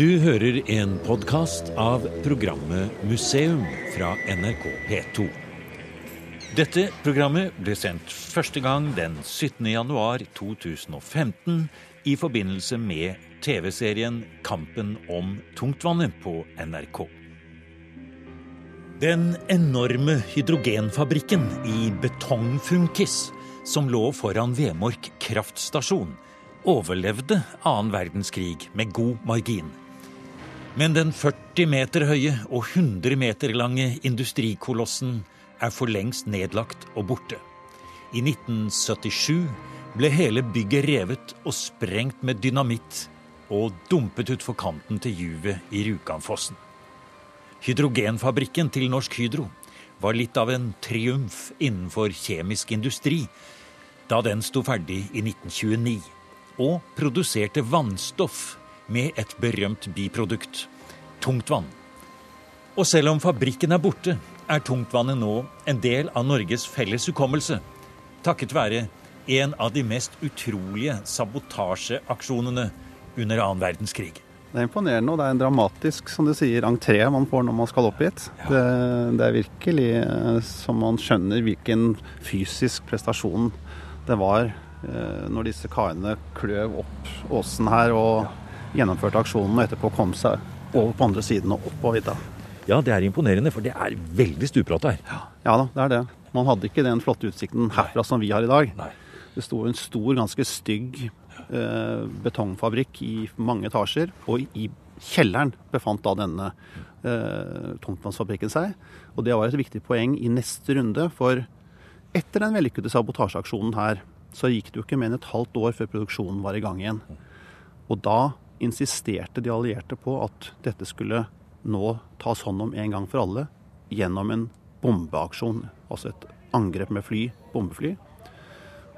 Du hører en podkast av programmet Museum fra NRK P2. Dette programmet ble sendt første gang den 17. januar 2015 i forbindelse med TV-serien Kampen om tungtvannet på NRK. Den enorme hydrogenfabrikken i Betongfunkis, som lå foran Vemork kraftstasjon, overlevde annen verdenskrig med god margin. Men den 40 meter høye og 100 meter lange industrikolossen er for lengst nedlagt og borte. I 1977 ble hele bygget revet og sprengt med dynamitt og dumpet utfor kanten til juvet i Rjukanfossen. Hydrogenfabrikken til Norsk Hydro var litt av en triumf innenfor kjemisk industri da den sto ferdig i 1929 og produserte vannstoff med et berømt biprodukt tungtvann. Og selv om fabrikken er borte, er tungtvannet nå en del av Norges felles hukommelse, takket være en av de mest utrolige sabotasjeaksjonene under annen verdenskrig. Det er imponerende, og det er en dramatisk som du sier, entré man får når man skal opp hit. Ja. Det, det, er virkelig eh, som man skjønner hvilken fysisk prestasjon det var eh, når disse karene kløv opp åsen her og ja. Gjennomførte aksjonen, og etterpå kom seg over på andre siden og opp på vidda. Ja, det er imponerende, for det er veldig stupbratt her. Ja. ja da, det er det. Man hadde ikke den flotte utsikten herfra som vi har i dag. Nei. Det sto en stor, ganske stygg eh, betongfabrikk i mange etasjer. Og i kjelleren befant da denne eh, tungtvannsfabrikken seg. Og det var et viktig poeng i neste runde, for etter den vellykkede sabotasjeaksjonen her, så gikk det jo ikke mer enn et halvt år før produksjonen var i gang igjen. Og da insisterte de allierte på at dette skulle nå tas hånd om en gang for alle gjennom en bombeaksjon. Altså et angrep med fly, bombefly.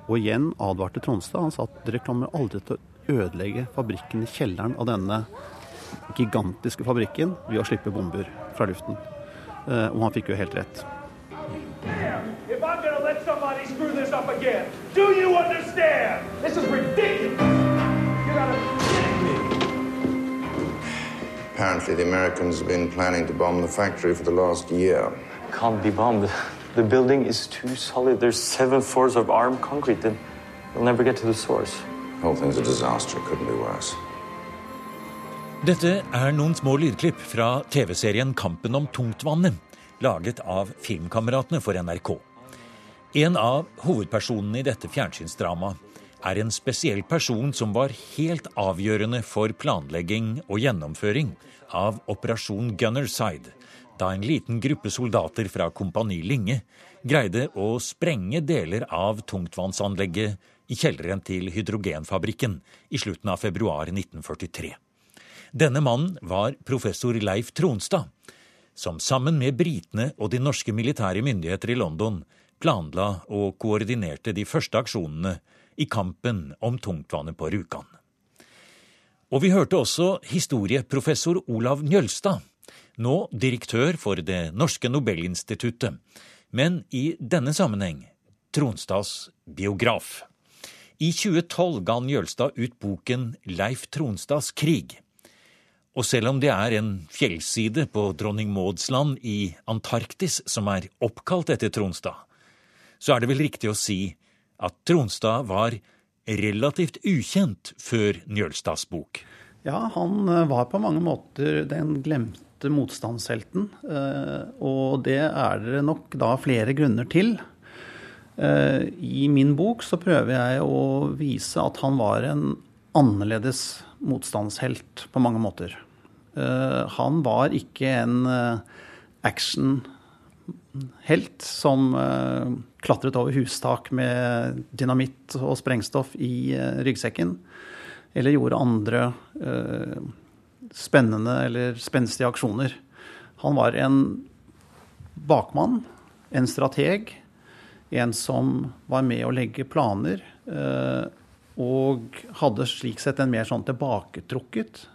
Og igjen advarte Tronstad. Han sa at dere kommer aldri til å ødelegge fabrikken i kjelleren av denne gigantiske fabrikken ved å slippe bomber fra luften. Eh, og han fikk jo helt rett. Apparently, the Americans have been planning to bomb the factory for the last year. Can't be bombed. The building is too solid. There's seven floors of armed concrete, Then we'll never get to the source. The whole thing's a disaster. It couldn't be worse. Dette er noen små lydklipp fra TV-serien Kampen om tungtvannet, laget av Filmkameratene for NRK. En av hovedpersonene i dette fjernsynsdramaet er en spesiell person som var helt avgjørende for planlegging og gjennomføring av Operasjon Gunnerside, da en liten gruppe soldater fra Kompani Linge greide å sprenge deler av tungtvannsanlegget i kjelleren til hydrogenfabrikken i slutten av februar 1943. Denne mannen var professor Leif Tronstad, som sammen med britene og de norske militære myndigheter i London planla og koordinerte de første aksjonene i kampen om tungtvannet på Rjukan. Og vi hørte også historieprofessor Olav Njølstad, nå direktør for Det norske Nobelinstituttet, men i denne sammenheng Tronstads biograf. I 2012 ga Njølstad ut boken Leif Tronstads krig. Og selv om det er en fjellside på Dronning Mauds land i Antarktis som er oppkalt etter Tronstad, så er det vel riktig å si at Tronstad var relativt ukjent før Njølstads bok. Ja, han eh, var på mange måter den glemte motstandshelten. Eh, og det er det nok da flere grunner til. Eh, I min bok så prøver jeg å vise at han var en annerledes motstandshelt på mange måter. Han var ikke en actionhelt som klatret over hustak med dynamitt og sprengstoff i ryggsekken. Eller gjorde andre spennende eller spenstige aksjoner. Han var en bakmann, en strateg, en som var med å legge planer. Eh, og hadde slik sett en mer sånn tilbaketrukket,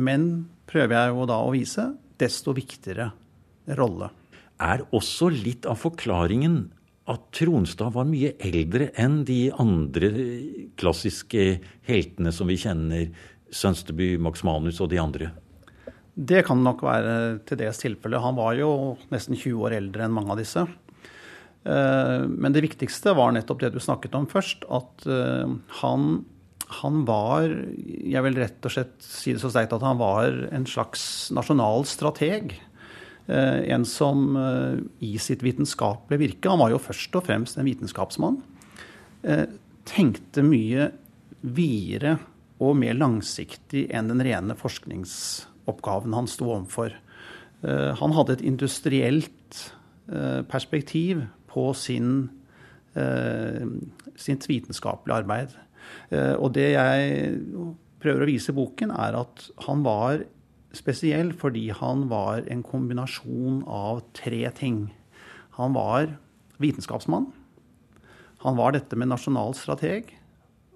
men prøver jeg jo da å vise, desto viktigere rolle. Er også litt av forklaringen at Tronstad var mye eldre enn de andre klassiske heltene som vi kjenner, Sønsteby, Max Manus og de andre? Det kan nok være til dels tilfellet. Han var jo nesten 20 år eldre enn mange av disse. Eh, men det viktigste var nettopp det du snakket om først, at eh, han, han var Jeg vil rett og slett si det så sterkt at han var en slags nasjonal strateg. Eh, en som i sitt vitenskapelige virke Han var jo først og fremst en vitenskapsmann. Tenkte mye videre og mer langsiktig enn den rene forskningsoppgaven han sto overfor. Han hadde et industrielt perspektiv på sin, eh, sitt vitenskapelige arbeid. Eh, og det jeg prøver å vise i boken, er at han var spesiell fordi han var en kombinasjon av tre ting. Han var vitenskapsmann. Han var dette med nasjonal strateg.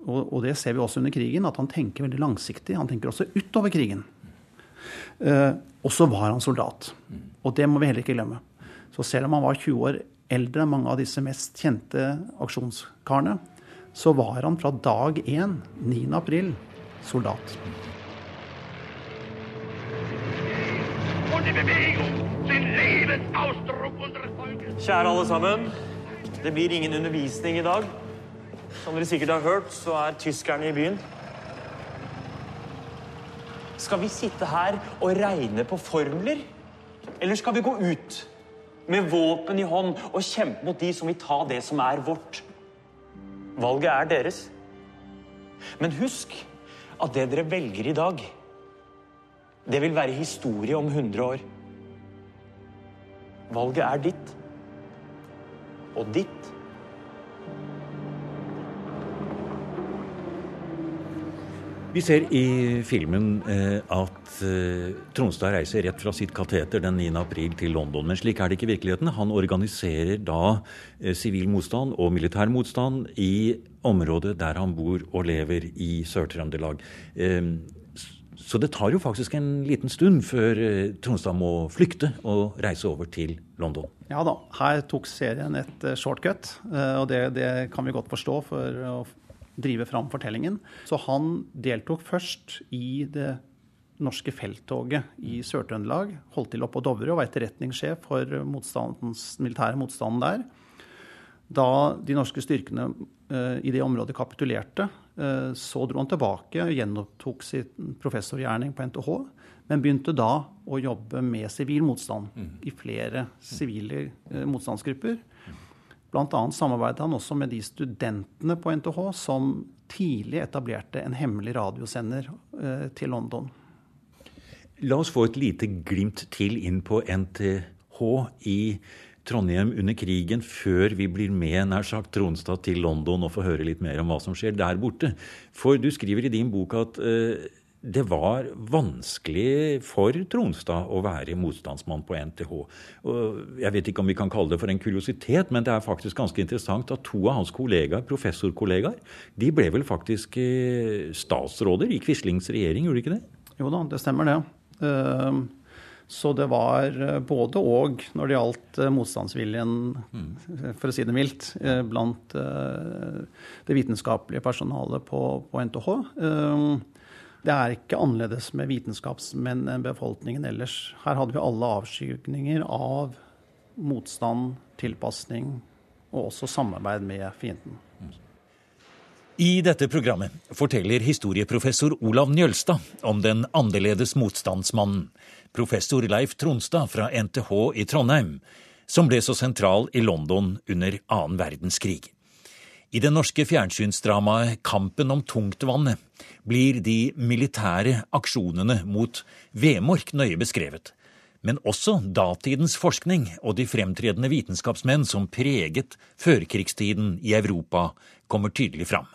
Og, og, det ser vi også under krigen, at han tenker veldig langsiktig. Han tenker også utover krigen. Eh, og så var han soldat. Og det må vi heller ikke glemme. Så selv om han var 20 år eldre enn mange av disse mest kjente aksjonskarene, så var han fra dag én, 9. april, soldat. Kjære alle sammen. Det blir ingen undervisning i dag. Som dere sikkert har hørt, så er tyskerne i byen. Skal vi sitte her og regne på formler? Eller skal vi gå ut? med våpen i hånd og kjempe mot de som vil ta det som er vårt. Valget er deres. Men husk at det dere velger i dag, det vil være historie om 100 år. Valget er ditt. Og ditt Vi ser i filmen eh, at eh, Tronstad reiser rett fra sitt kateter den 9. april til London. Men slik er det ikke i virkeligheten. Han organiserer da eh, sivil motstand og militær motstand i området der han bor og lever i Sør-Trøndelag. Så det tar jo faktisk en liten stund før Tronstad må flykte og reise over til London. Ja da, her tok serien et shortcut, og det, det kan vi godt forstå. for å drive fram fortellingen. Så han deltok først i det norske felttoget i Sør-Trøndelag. Holdt til oppe på Dovre og var etterretningssjef for motstandens, militære motstanden der. Da de norske styrkene i det området kapitulerte, så dro han tilbake og gjenopptok sin professorgjerning på NTH. Men begynte da å jobbe med sivil motstand mm. i flere sivile uh, motstandsgrupper. Bl.a. samarbeidet han også med de studentene på NTH som tidlig etablerte en hemmelig radiosender eh, til London. La oss få et lite glimt til inn på NTH i Trondheim under krigen, før vi blir med nær sagt Tronstad til London og får høre litt mer om hva som skjer der borte. For du skriver i din bok at eh, det var vanskelig for Tronstad å være motstandsmann på NTH. Og jeg vet ikke om vi kan kalle det for en kuriositet, men det er faktisk ganske interessant at to av hans kollegaer, professorkollegaer, de ble vel faktisk eh, statsråder i Quislings regjering, gjorde de ikke det? Jo da, det stemmer det. Ehm, så det var eh, både og når det gjaldt eh, motstandsviljen, mm. for å si det mildt, blant det vitenskapelige personalet på, på NTH. Det er ikke annerledes med vitenskapsmenn enn befolkningen ellers. Her hadde vi alle avskygninger av motstand, tilpasning og også samarbeid med fienden. I dette programmet forteller historieprofessor Olav Njølstad om den annerledes motstandsmannen, professor Leif Tronstad fra NTH i Trondheim, som ble så sentral i London under annen verdenskrig. I det norske fjernsynsdramaet Kampen om tungtvannet blir de militære aksjonene mot Vemork nøye beskrevet, men også datidens forskning og de fremtredende vitenskapsmenn som preget førkrigstiden i Europa, kommer tydelig fram.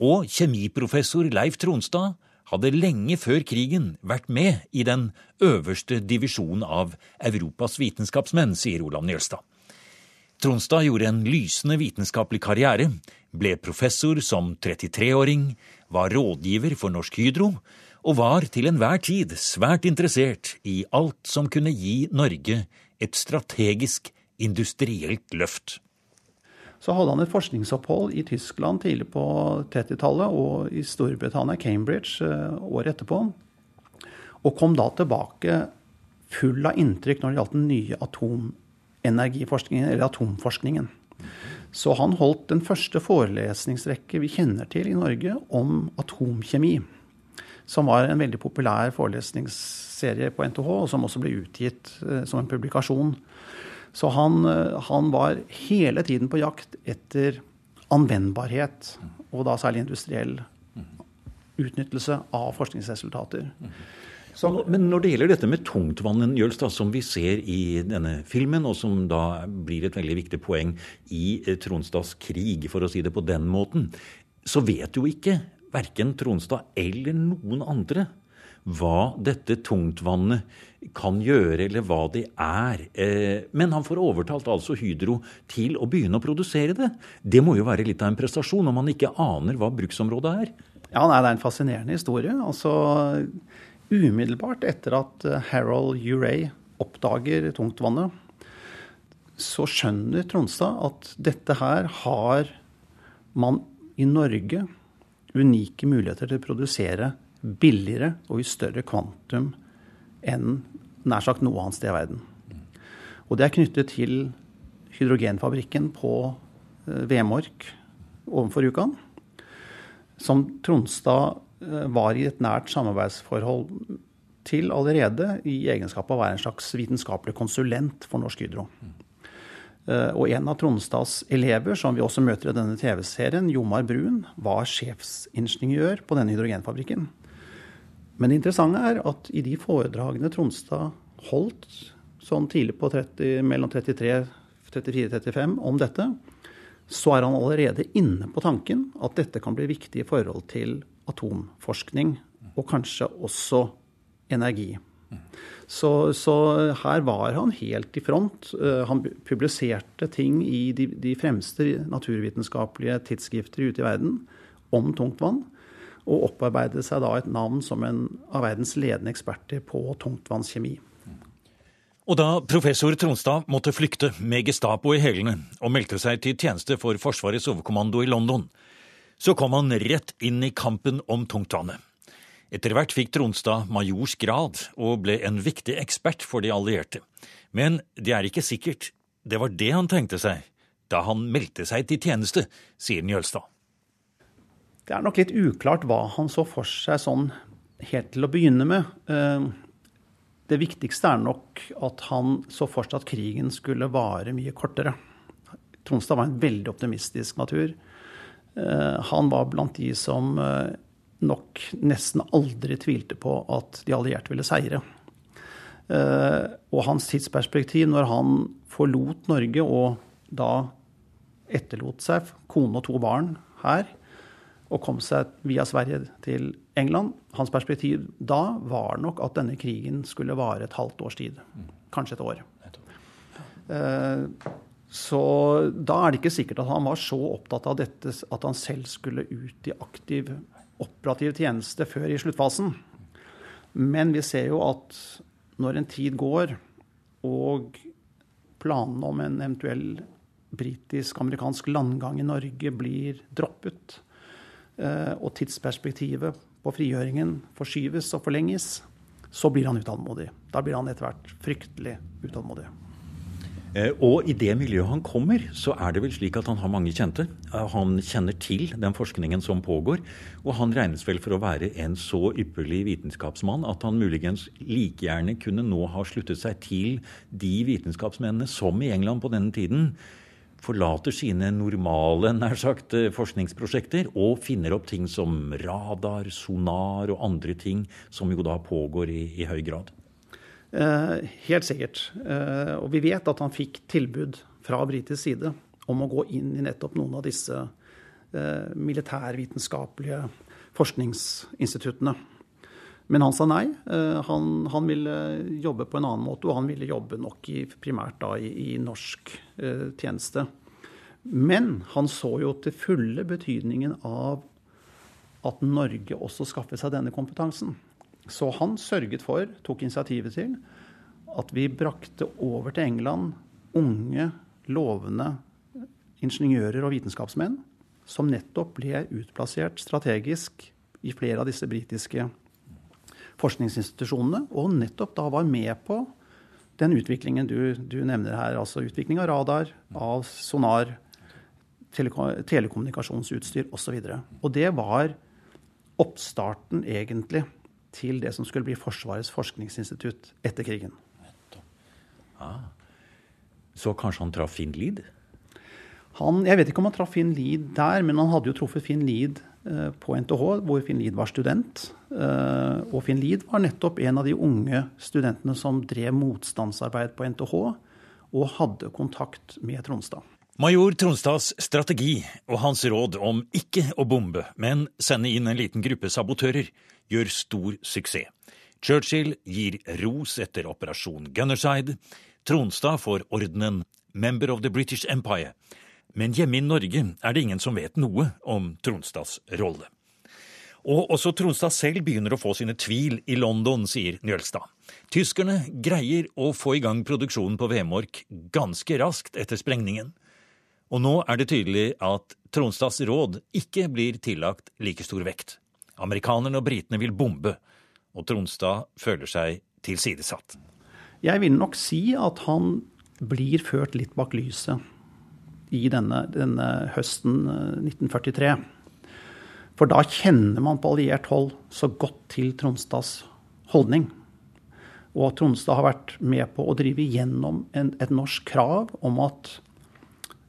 Og kjemiprofessor Leif Tronstad hadde lenge før krigen vært med i den øverste divisjonen av Europas vitenskapsmenn, sier Olav Njølstad. Tronstad gjorde en lysende vitenskapelig karriere, ble professor som 33-åring, var rådgiver for Norsk Hydro, og var til enhver tid svært interessert i alt som kunne gi Norge et strategisk, industrielt løft. Så hadde han et forskningsopphold i Tyskland tidlig på 30-tallet og i Storbritannia, Cambridge, eh, året etterpå. Og kom da tilbake full av inntrykk når det gjaldt den nye atomenergiforskningen, eller atomforskningen. Så han holdt den første forelesningsrekke vi kjenner til i Norge om atomkjemi. Som var en veldig populær forelesningsserie på NTH, og som også ble utgitt eh, som en publikasjon. Så han, eh, han, var hele tiden på jakt etter anvendbarhet, og da særlig industriell utnyttelse av forskningsresultater. Så, men når det gjelder dette med tungtvanngjørelse, som vi ser i denne filmen, og som da blir et veldig viktig poeng i eh, Tronstads krig, for å si det på den måten, så vet jo ikke verken Tronstad eller noen andre hva dette tungtvannet kan gjøre, eller hva det er. Eh, men han får overtalt altså Hydro til å begynne å produsere det. Det må jo være litt av en prestasjon, om man ikke aner hva bruksområdet er. Ja, nei, Det er en fascinerende historie. Altså, Umiddelbart etter at eh, Harold Uray oppdager tungtvannet, så skjønner Tronstad at dette her har man i Norge unike muligheter til å produsere billigere og i større kvantum enn nær sagt noe annet sted i verden. Og det er knyttet til hydrogenfabrikken på eh, Vemork overfor Rjukan, som Tronstad Eh, var i et nært samarbeidsforhold til allerede i egenskap av å være en slags vitenskapelig konsulent for Norsk Hydro. Eh, og en av Tronstads elever, som vi også møter i denne TV-serien, Jomar Brun, var sjefsingeniør på denne hydrogenfabrikken. Men det interessante er at i de foredragene Tronstad holdt sånn tidlig på 30, mellom 33 34-35 om dette, så er han allerede inne på tanken at dette kan bli viktig i forhold til atomforskning, og kanskje også energi. Så, så, her var han helt i front. Eh, han publiserte ting i de, de fremste naturvitenskapelige tidsskrifter ute i verden om tungtvann. Og opparbeidet seg da et navn som en av verdens ledende eksperter på tungtvannskjemi. Og da professor Tronstad måtte flykte med Gestapo i hælene og meldte seg til tjeneste for Forsvarets overkommando i London, så kom han rett inn i kampen om tungtvannet. Etter hvert fikk Tronstad majors grad og ble en viktig ekspert for de allierte. Men det er ikke sikkert det var det han tenkte seg da han meldte seg til tjeneste, sier Njølstad. Det er nok litt uklart hva han så for seg sånn helt til å begynne med. Eh, det viktigste er nok at han så for seg at krigen skulle vare mye kortere. Tronstad var en veldig optimistisk natur. Eh, han var blant de som eh, nok nesten aldri tvilte på at de allierte ville seire. Og hans tidsperspektiv når han forlot Norge og da etterlot seg kone og to barn her, og kom seg via Sverige til England Hans perspektiv da var nok at denne krigen skulle vare et halvt års tid. Kanskje et år. Så da er det ikke sikkert at han var så opptatt av dette at han selv skulle ut i aktiv operativ tjeneste før i sluttfasen. Men vi ser jo at når en tid går, og planene om en eventuell britisk-amerikansk landgang i Norge blir droppet, eh, og tidsperspektivet på frigjøringen forskyves og forlenges, så blir han utålmodig. Da blir han etter hvert fryktelig utålmodig. Eh, og i det miljøet han kommer, så er det vel slik at han har mange kjente. Eh, han kjenner til den forskningen som pågår, og han regnes vel for å være en så ypperlig vitenskapsmann at han muligens like gjerne kunne nå ha sluttet seg til de vitenskapsmennene som i England på denne tiden forlater sine normale nær sagt, eh, forskningsprosjekter og finner opp ting som radar, sonar og andre ting som jo da pågår i, i høy grad. Eh, helt sikkert. Eh, og vi vet at han fikk tilbud fra britisk side om å gå inn i nettopp noen av disse eh, militærvitenskapelige forskningsinstituttene. Men han sa nei. Han, han, ville jobbe på en annen måte, og han ville jobbe nok i, primært da i, i norsk eh, tjeneste. Men han så jo til fulle betydningen av at Norge også skaffet seg denne kompetansen. Så han sørget for, tok initiativet til, at vi brakte over til England unge, lovende ingeniører og vitenskapsmenn som nettopp ble utplassert strategisk i flere av disse britiske forskningsinstitusjonene, og nettopp da var med på den utviklingen du, du nevner her. Altså utvikling av radar, av sonar, teleko telekommunikasjonsutstyr osv. Og, så og det var oppstarten, egentlig, til det som skulle bli Forsvarets forskningsinstitutt etter krigen. Ah. Så kanskje han traff Finn Lied? Han, jeg vet ikke om han traff Finn Lied der, men han hadde jo truffet Finn Lied på NTH, hvor Finn Lied var student. Eh, og Finn Lied var nettopp en av de unge studentene som drev motstandsarbeid på NTH, og hadde kontakt med Tronstad. Major Tronstads strategi og hans råd om ikke å bombe, men sende inn en liten gruppe sabotører, gjør stor suksess. Churchill gir ros etter operasjon Gunnerside. Tronstad får ordenen Member of the British Empire. Men hjemme i Norge er det ingen som vet noe om Tronstads rolle. Og også Tronstad selv begynner å få sine tvil i London, sier Njølstad. Tyskerne greier å få i gang produksjonen på Vemork ganske raskt etter sprengningen. Og nå er det tydelig at Tronstads råd ikke blir tillagt like stor vekt. Amerikanerne og britene vil bombe, og Tronstad føler seg tilsidesatt. Jeg vil nok si at han blir ført litt bak lyset i denne, denne høsten 1943. Eh, For da kjenner man på alliert hold så godt til Tronstads holdning. Og at Tronstad har vært med på å drive gjennom en, et norsk krav om at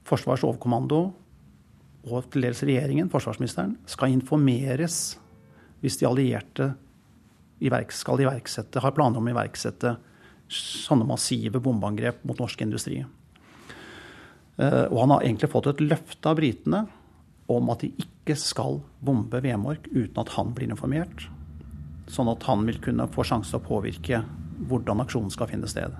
Forsvarets overkommando og til dels regjeringen, forsvarsministeren, skal informeres hvis de allierte skal iverksette, har planer om å iverksette sånne massive bombeangrep mot norsk industri. Eh, og han har egentlig fått et løfte av britene om at de ikke skal bombe Vemork uten at han blir informert. Sånn at han vil kunne få sjanse til å påvirke hvordan aksjonen skal finne sted.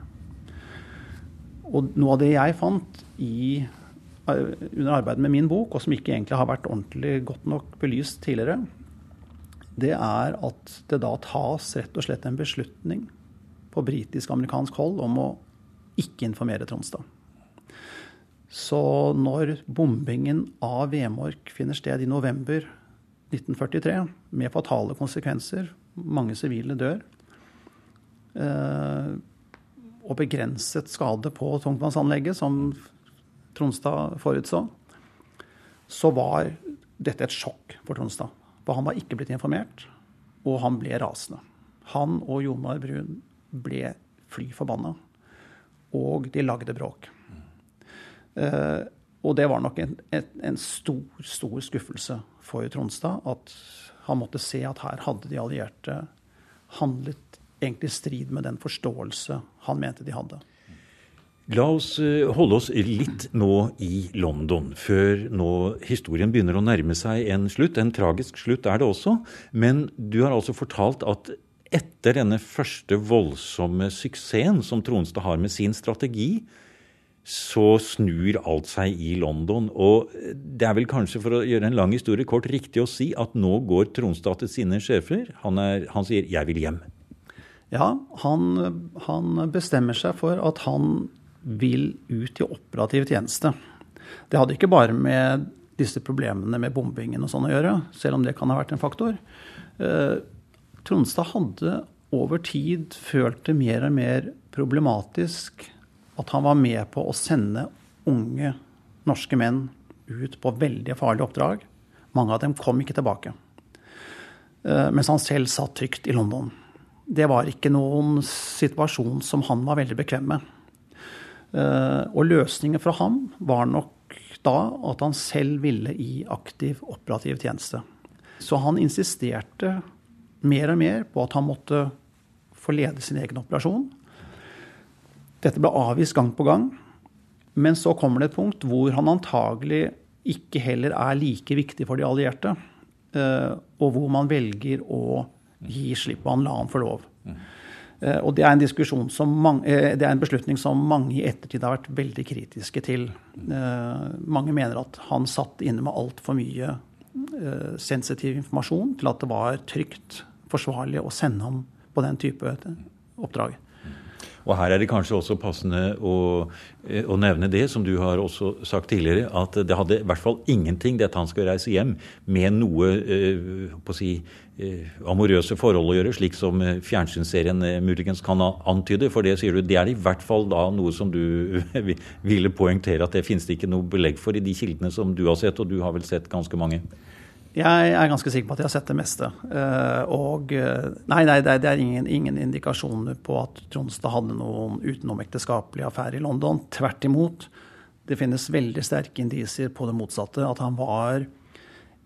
Og noe av det jeg fant i, eh, under arbeidet med min bok, og som ikke egentlig har vært ordentlig godt nok belyst tidligere, det er at det da tas rett og slett en beslutning på britisk-amerikansk hold om å ikke informere Tronstad. Så når bombingen av Vemork finner sted i november 1943, med fatale konsekvenser, mange sivile dør, eh, og begrenset skade på tungtvannsanlegget, som Tronstad forutså, så var dette et sjokk for Tronstad. For han var ikke blitt informert, og han ble rasende. Han og Jonar Brun ble fly forbanna, og de lagde bråk. Uh, og det var nok en, en, en, stor, stor skuffelse for Tronstad at han måtte se at her hadde de allierte handlet egentlig i strid med den forståelse han mente de hadde. La oss eh, holde oss litt nå i London, før nå historien begynner å nærme seg en slutt. En tragisk slutt er det også. Men du har altså fortalt at etter denne første voldsomme suksessen som Tronstad har med sin strategi, så snur alt seg i London. Og det er vel kanskje, for å gjøre en lang historie kort, riktig å si at nå går Tronstad til sine sjefer. Han, er, han sier 'jeg vil hjem'. Ja, han, han, bestemmer seg for at han vil ut i operativ tjeneste. Det hadde ikke bare med disse problemene med bombingen og sånn å gjøre, selv om det kan ha vært en faktor. Eh, Tronstad hadde over tid følt det mer og mer problematisk at han var med på å sende unge norske menn ut på veldig farlige oppdrag. Mange av dem kom ikke tilbake. Eh, mens han selv satt trygt i London. Det var ikke noen situasjon som han var veldig bekvem med. Eh, og løsningen for ham var nok da at han selv ville i aktiv operativ tjeneste. Så han insisterte mer og mer på at han måtte få lede sin egen operasjon. Dette ble avvist gang på gang. Men så kommer det et punkt hvor han antagelig ikke heller er like viktig for de allierte. Eh, og hvor man velger å gi slipp på han, la han få lov. Eh, og det er, mange, eh, det er, en beslutning som mange i ettertid har vært veldig kritiske til. Mange mener at han satt inne med altfor mye sensitiv informasjon til at det var trygt, forsvarlig å sende ham på den type oppdrag. Og her er det kanskje også passende å, eh, å, nevne det, som du har også sagt tidligere, at det hadde i hvert fall ingenting, dette han skal reise hjem, med noe eh, på å si, eh, amorøse forhold å gjøre, slik som fjernsynsserien muligens kan antyde. For det sier du, det er i hvert fall da noe som du ville poengtere at det finnes det ikke noe belegg for i de kildene som du har sett, og du har vel sett ganske mange? Jeg er ganske sikker på at jeg har sett det meste. Eh, og eh, nei, nei det er ingen, ingen indikasjoner på at Tronstad hadde noen utenomekteskapelige affære i London. Tvert imot. Det finnes veldig sterke indisier på det motsatte. At han var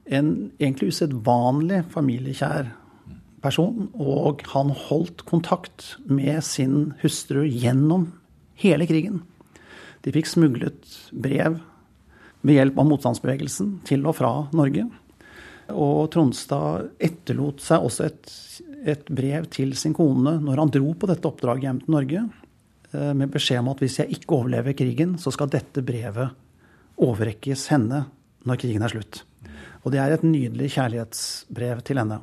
en egentlig usedvanlig familiekjær person. Og han holdt kontakt med sin hustru gjennom hele krigen. De fikk smuglet brev ved hjelp av motstandsbevegelsen til og fra Norge. Og Tronstad etterlot seg også et, et, brev til sin kone når han dro på dette oppdraget hjem til Norge, eh, med beskjed om at hvis jeg ikke overlever krigen, så skal dette brevet overrekkes henne når krigen er slutt. Og det er et nydelig kjærlighetsbrev til henne.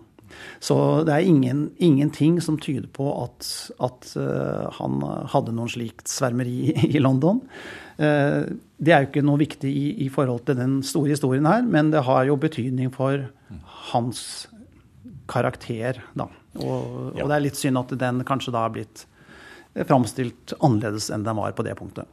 Så det er ingen, ingenting som tyder på at, at uh, han hadde noen slikt svermeri i London. Uh, det er jo ikke noe viktig i, i, forhold til den store historien her, men det har jo betydning for hans karakter, da. Og, og det er litt synd at den kanskje da har blitt framstilt annerledes enn den var på det punktet.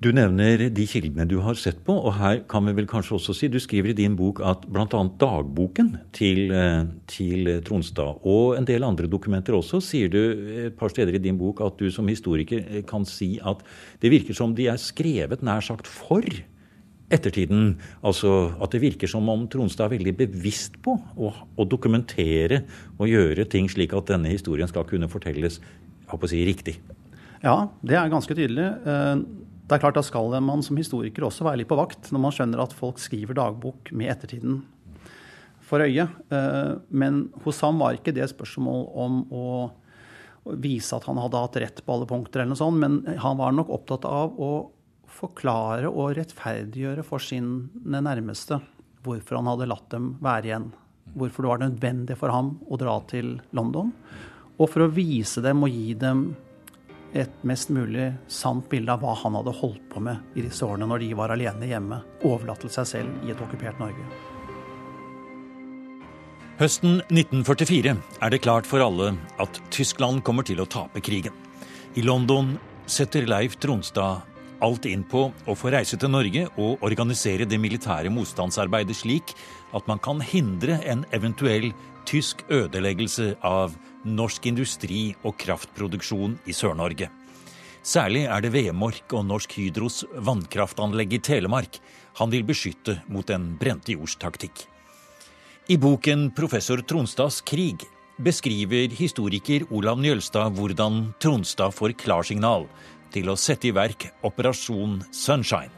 Du nevner de kildene du har sett på, og her kan vi vel kanskje også si Du skriver i din bok at bl.a. dagboken til, eh, til, Tronstad og en del andre dokumenter også, sier du et par steder i din bok at du som historiker eh, kan si at det virker som de er skrevet nær sagt for ettertiden. Altså at det virker som om Tronstad er veldig bevisst på å, å dokumentere og gjøre ting slik at denne historien skal kunne fortelles jeg å si, riktig. Ja, det er ganske tydelig. Det er klart Da skal man som historiker også være litt på vakt når man skjønner at folk skriver dagbok med ettertiden for øye. Eh, men hos ham var ikke det spørsmål om å vise at han hadde hatt rett på alle punkter, eller noe sånt, men han var nok opptatt av å forklare og rettferdiggjøre for sine nærmeste hvorfor han hadde latt dem være igjen. Hvorfor det var nødvendig for ham å dra til London. Og for å vise dem og gi dem et mest mulig sant bilde av hva han hadde holdt på med i disse årene når de var alene hjemme, overlatt til seg selv i et okkupert Norge. Høsten 1944 er det klart for alle at Tyskland kommer til å tape krigen. I London setter Leif Tronstad alt inn på å få reise til Norge og organisere det militære motstandsarbeidet slik at man kan hindre en eventuell tysk ødeleggelse av norsk industri og kraftproduksjon i Sør-Norge. Særlig er det Vemork og Norsk Hydros vannkraftanlegg i Telemark han vil beskytte mot en brente jords-taktikk. I boken 'Professor Tronstads krig' beskriver historiker Olav Njølstad hvordan Tronstad får klarsignal til å sette i verk Operasjon Sunshine,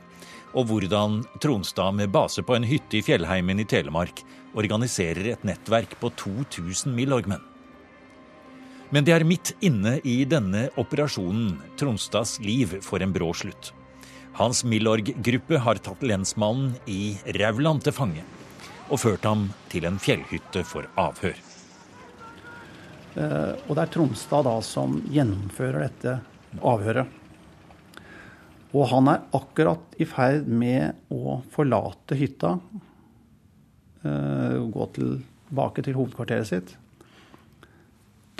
og hvordan Tronstad med base på en hytte i fjellheimen i Telemark organiserer et nettverk på 2000 milorgmenn. Men det er midt inne i denne operasjonen Tronstads liv får en brå slutt. Hans Milorg-gruppe har tatt lensmannen i Rauland til fange og ført ham til en fjellhytte for avhør. Eh, og det er Tronstad da som gjennomfører dette avhøret. Og han er akkurat i ferd med å forlate hytta, eh, gå tilbake til hovedkvarteret sitt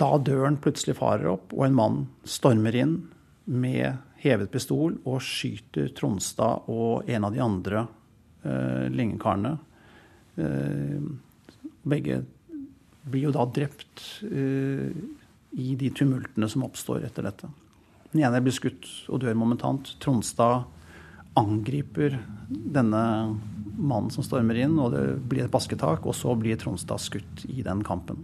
da døren plutselig farer opp, og en mann stormer inn med hevet pistol og skyter Tronstad og en av de andre eh, lyngekarene. Eh, begge blir jo da drept eh, i de tumultene som oppstår etter dette. Den ene blir skutt og dør momentant. Tronstad angriper denne mannen som stormer inn, og det blir et basketak. Og så blir Tronstad skutt i den kampen.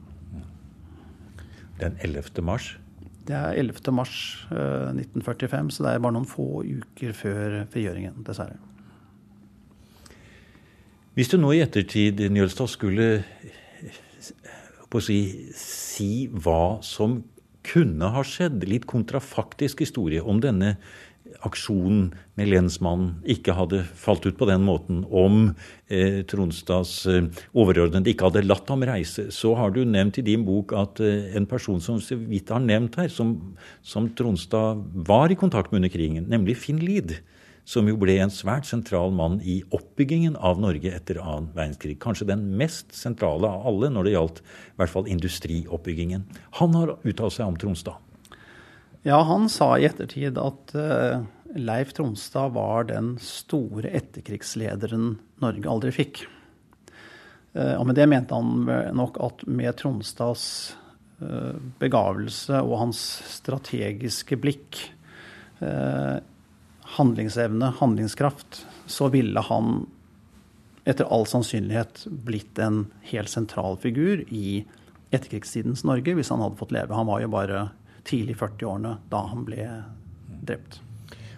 Den 11. mars? Det er 11. mars 1945, eh, så det er bare noen få uker før frigjøringen, dessverre. Hvis du nå i ettertid, Njølstad, skulle si, si hva som kunne ha skjedd, litt kontrafaktisk historie om denne aksjonen med lensmannen ikke hadde falt ut på den måten, om eh, Tronstads eh, overordnede ikke hadde latt ham reise, så har du nevnt i din bok at eh, en person som så vidt har nevnt her, som, som Tronstad var i kontakt med under krigen, nemlig Finn Lied, som jo ble en svært sentral mann i oppbyggingen av Norge etter annen verdenskrig. Kanskje den mest sentrale av alle når det gjaldt i hvert fall industrioppbyggingen. Han har uttalt seg om Tronstad. Ja, han sa i ettertid at uh, Leif Tronstad var den store etterkrigslederen Norge aldri fikk. Uh, og med det mente han nok at med Tronstads uh, begavelse og hans strategiske blikk, handlingsevne, handlingskraft, så ville han etter all sannsynlighet blitt en helt sentral figur i etterkrigstidens Norge hvis han hadde fått leve. Han var jo bare tidlig 40-årene da han ble drept.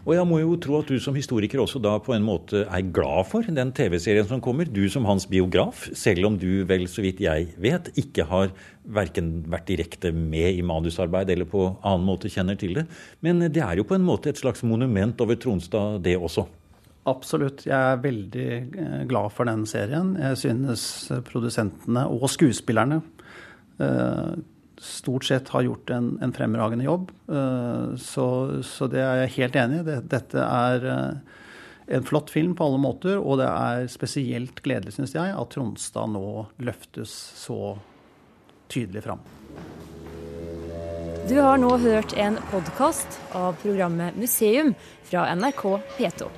Og jeg må jo tro at du som historiker også da på en måte er glad for den TV-serien som kommer. Du som hans biograf, selv om du vel, så vidt jeg vet, ikke har verken vært direkte med i manusarbeid eller på annen måte kjenner til det. Men det er jo på en måte et slags monument over Tronstad, det også. Absolutt. Jeg er veldig eh, glad for den serien. Jeg synes produsentene og skuespillerne eh, stort sett har gjort en, en fremragende jobb. Uh, så, så, det er jeg helt enig i. Dette er uh, en flott film på alle måter, og det er spesielt gledelig, syns jeg, at Tronstad nå løftes så tydelig fram. Du har nå hørt en podkast av programmet Museum fra NRK P2.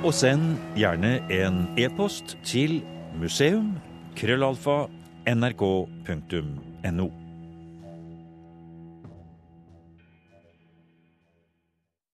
Og send gjerne en e-post til museum krøllalfa nrk.no.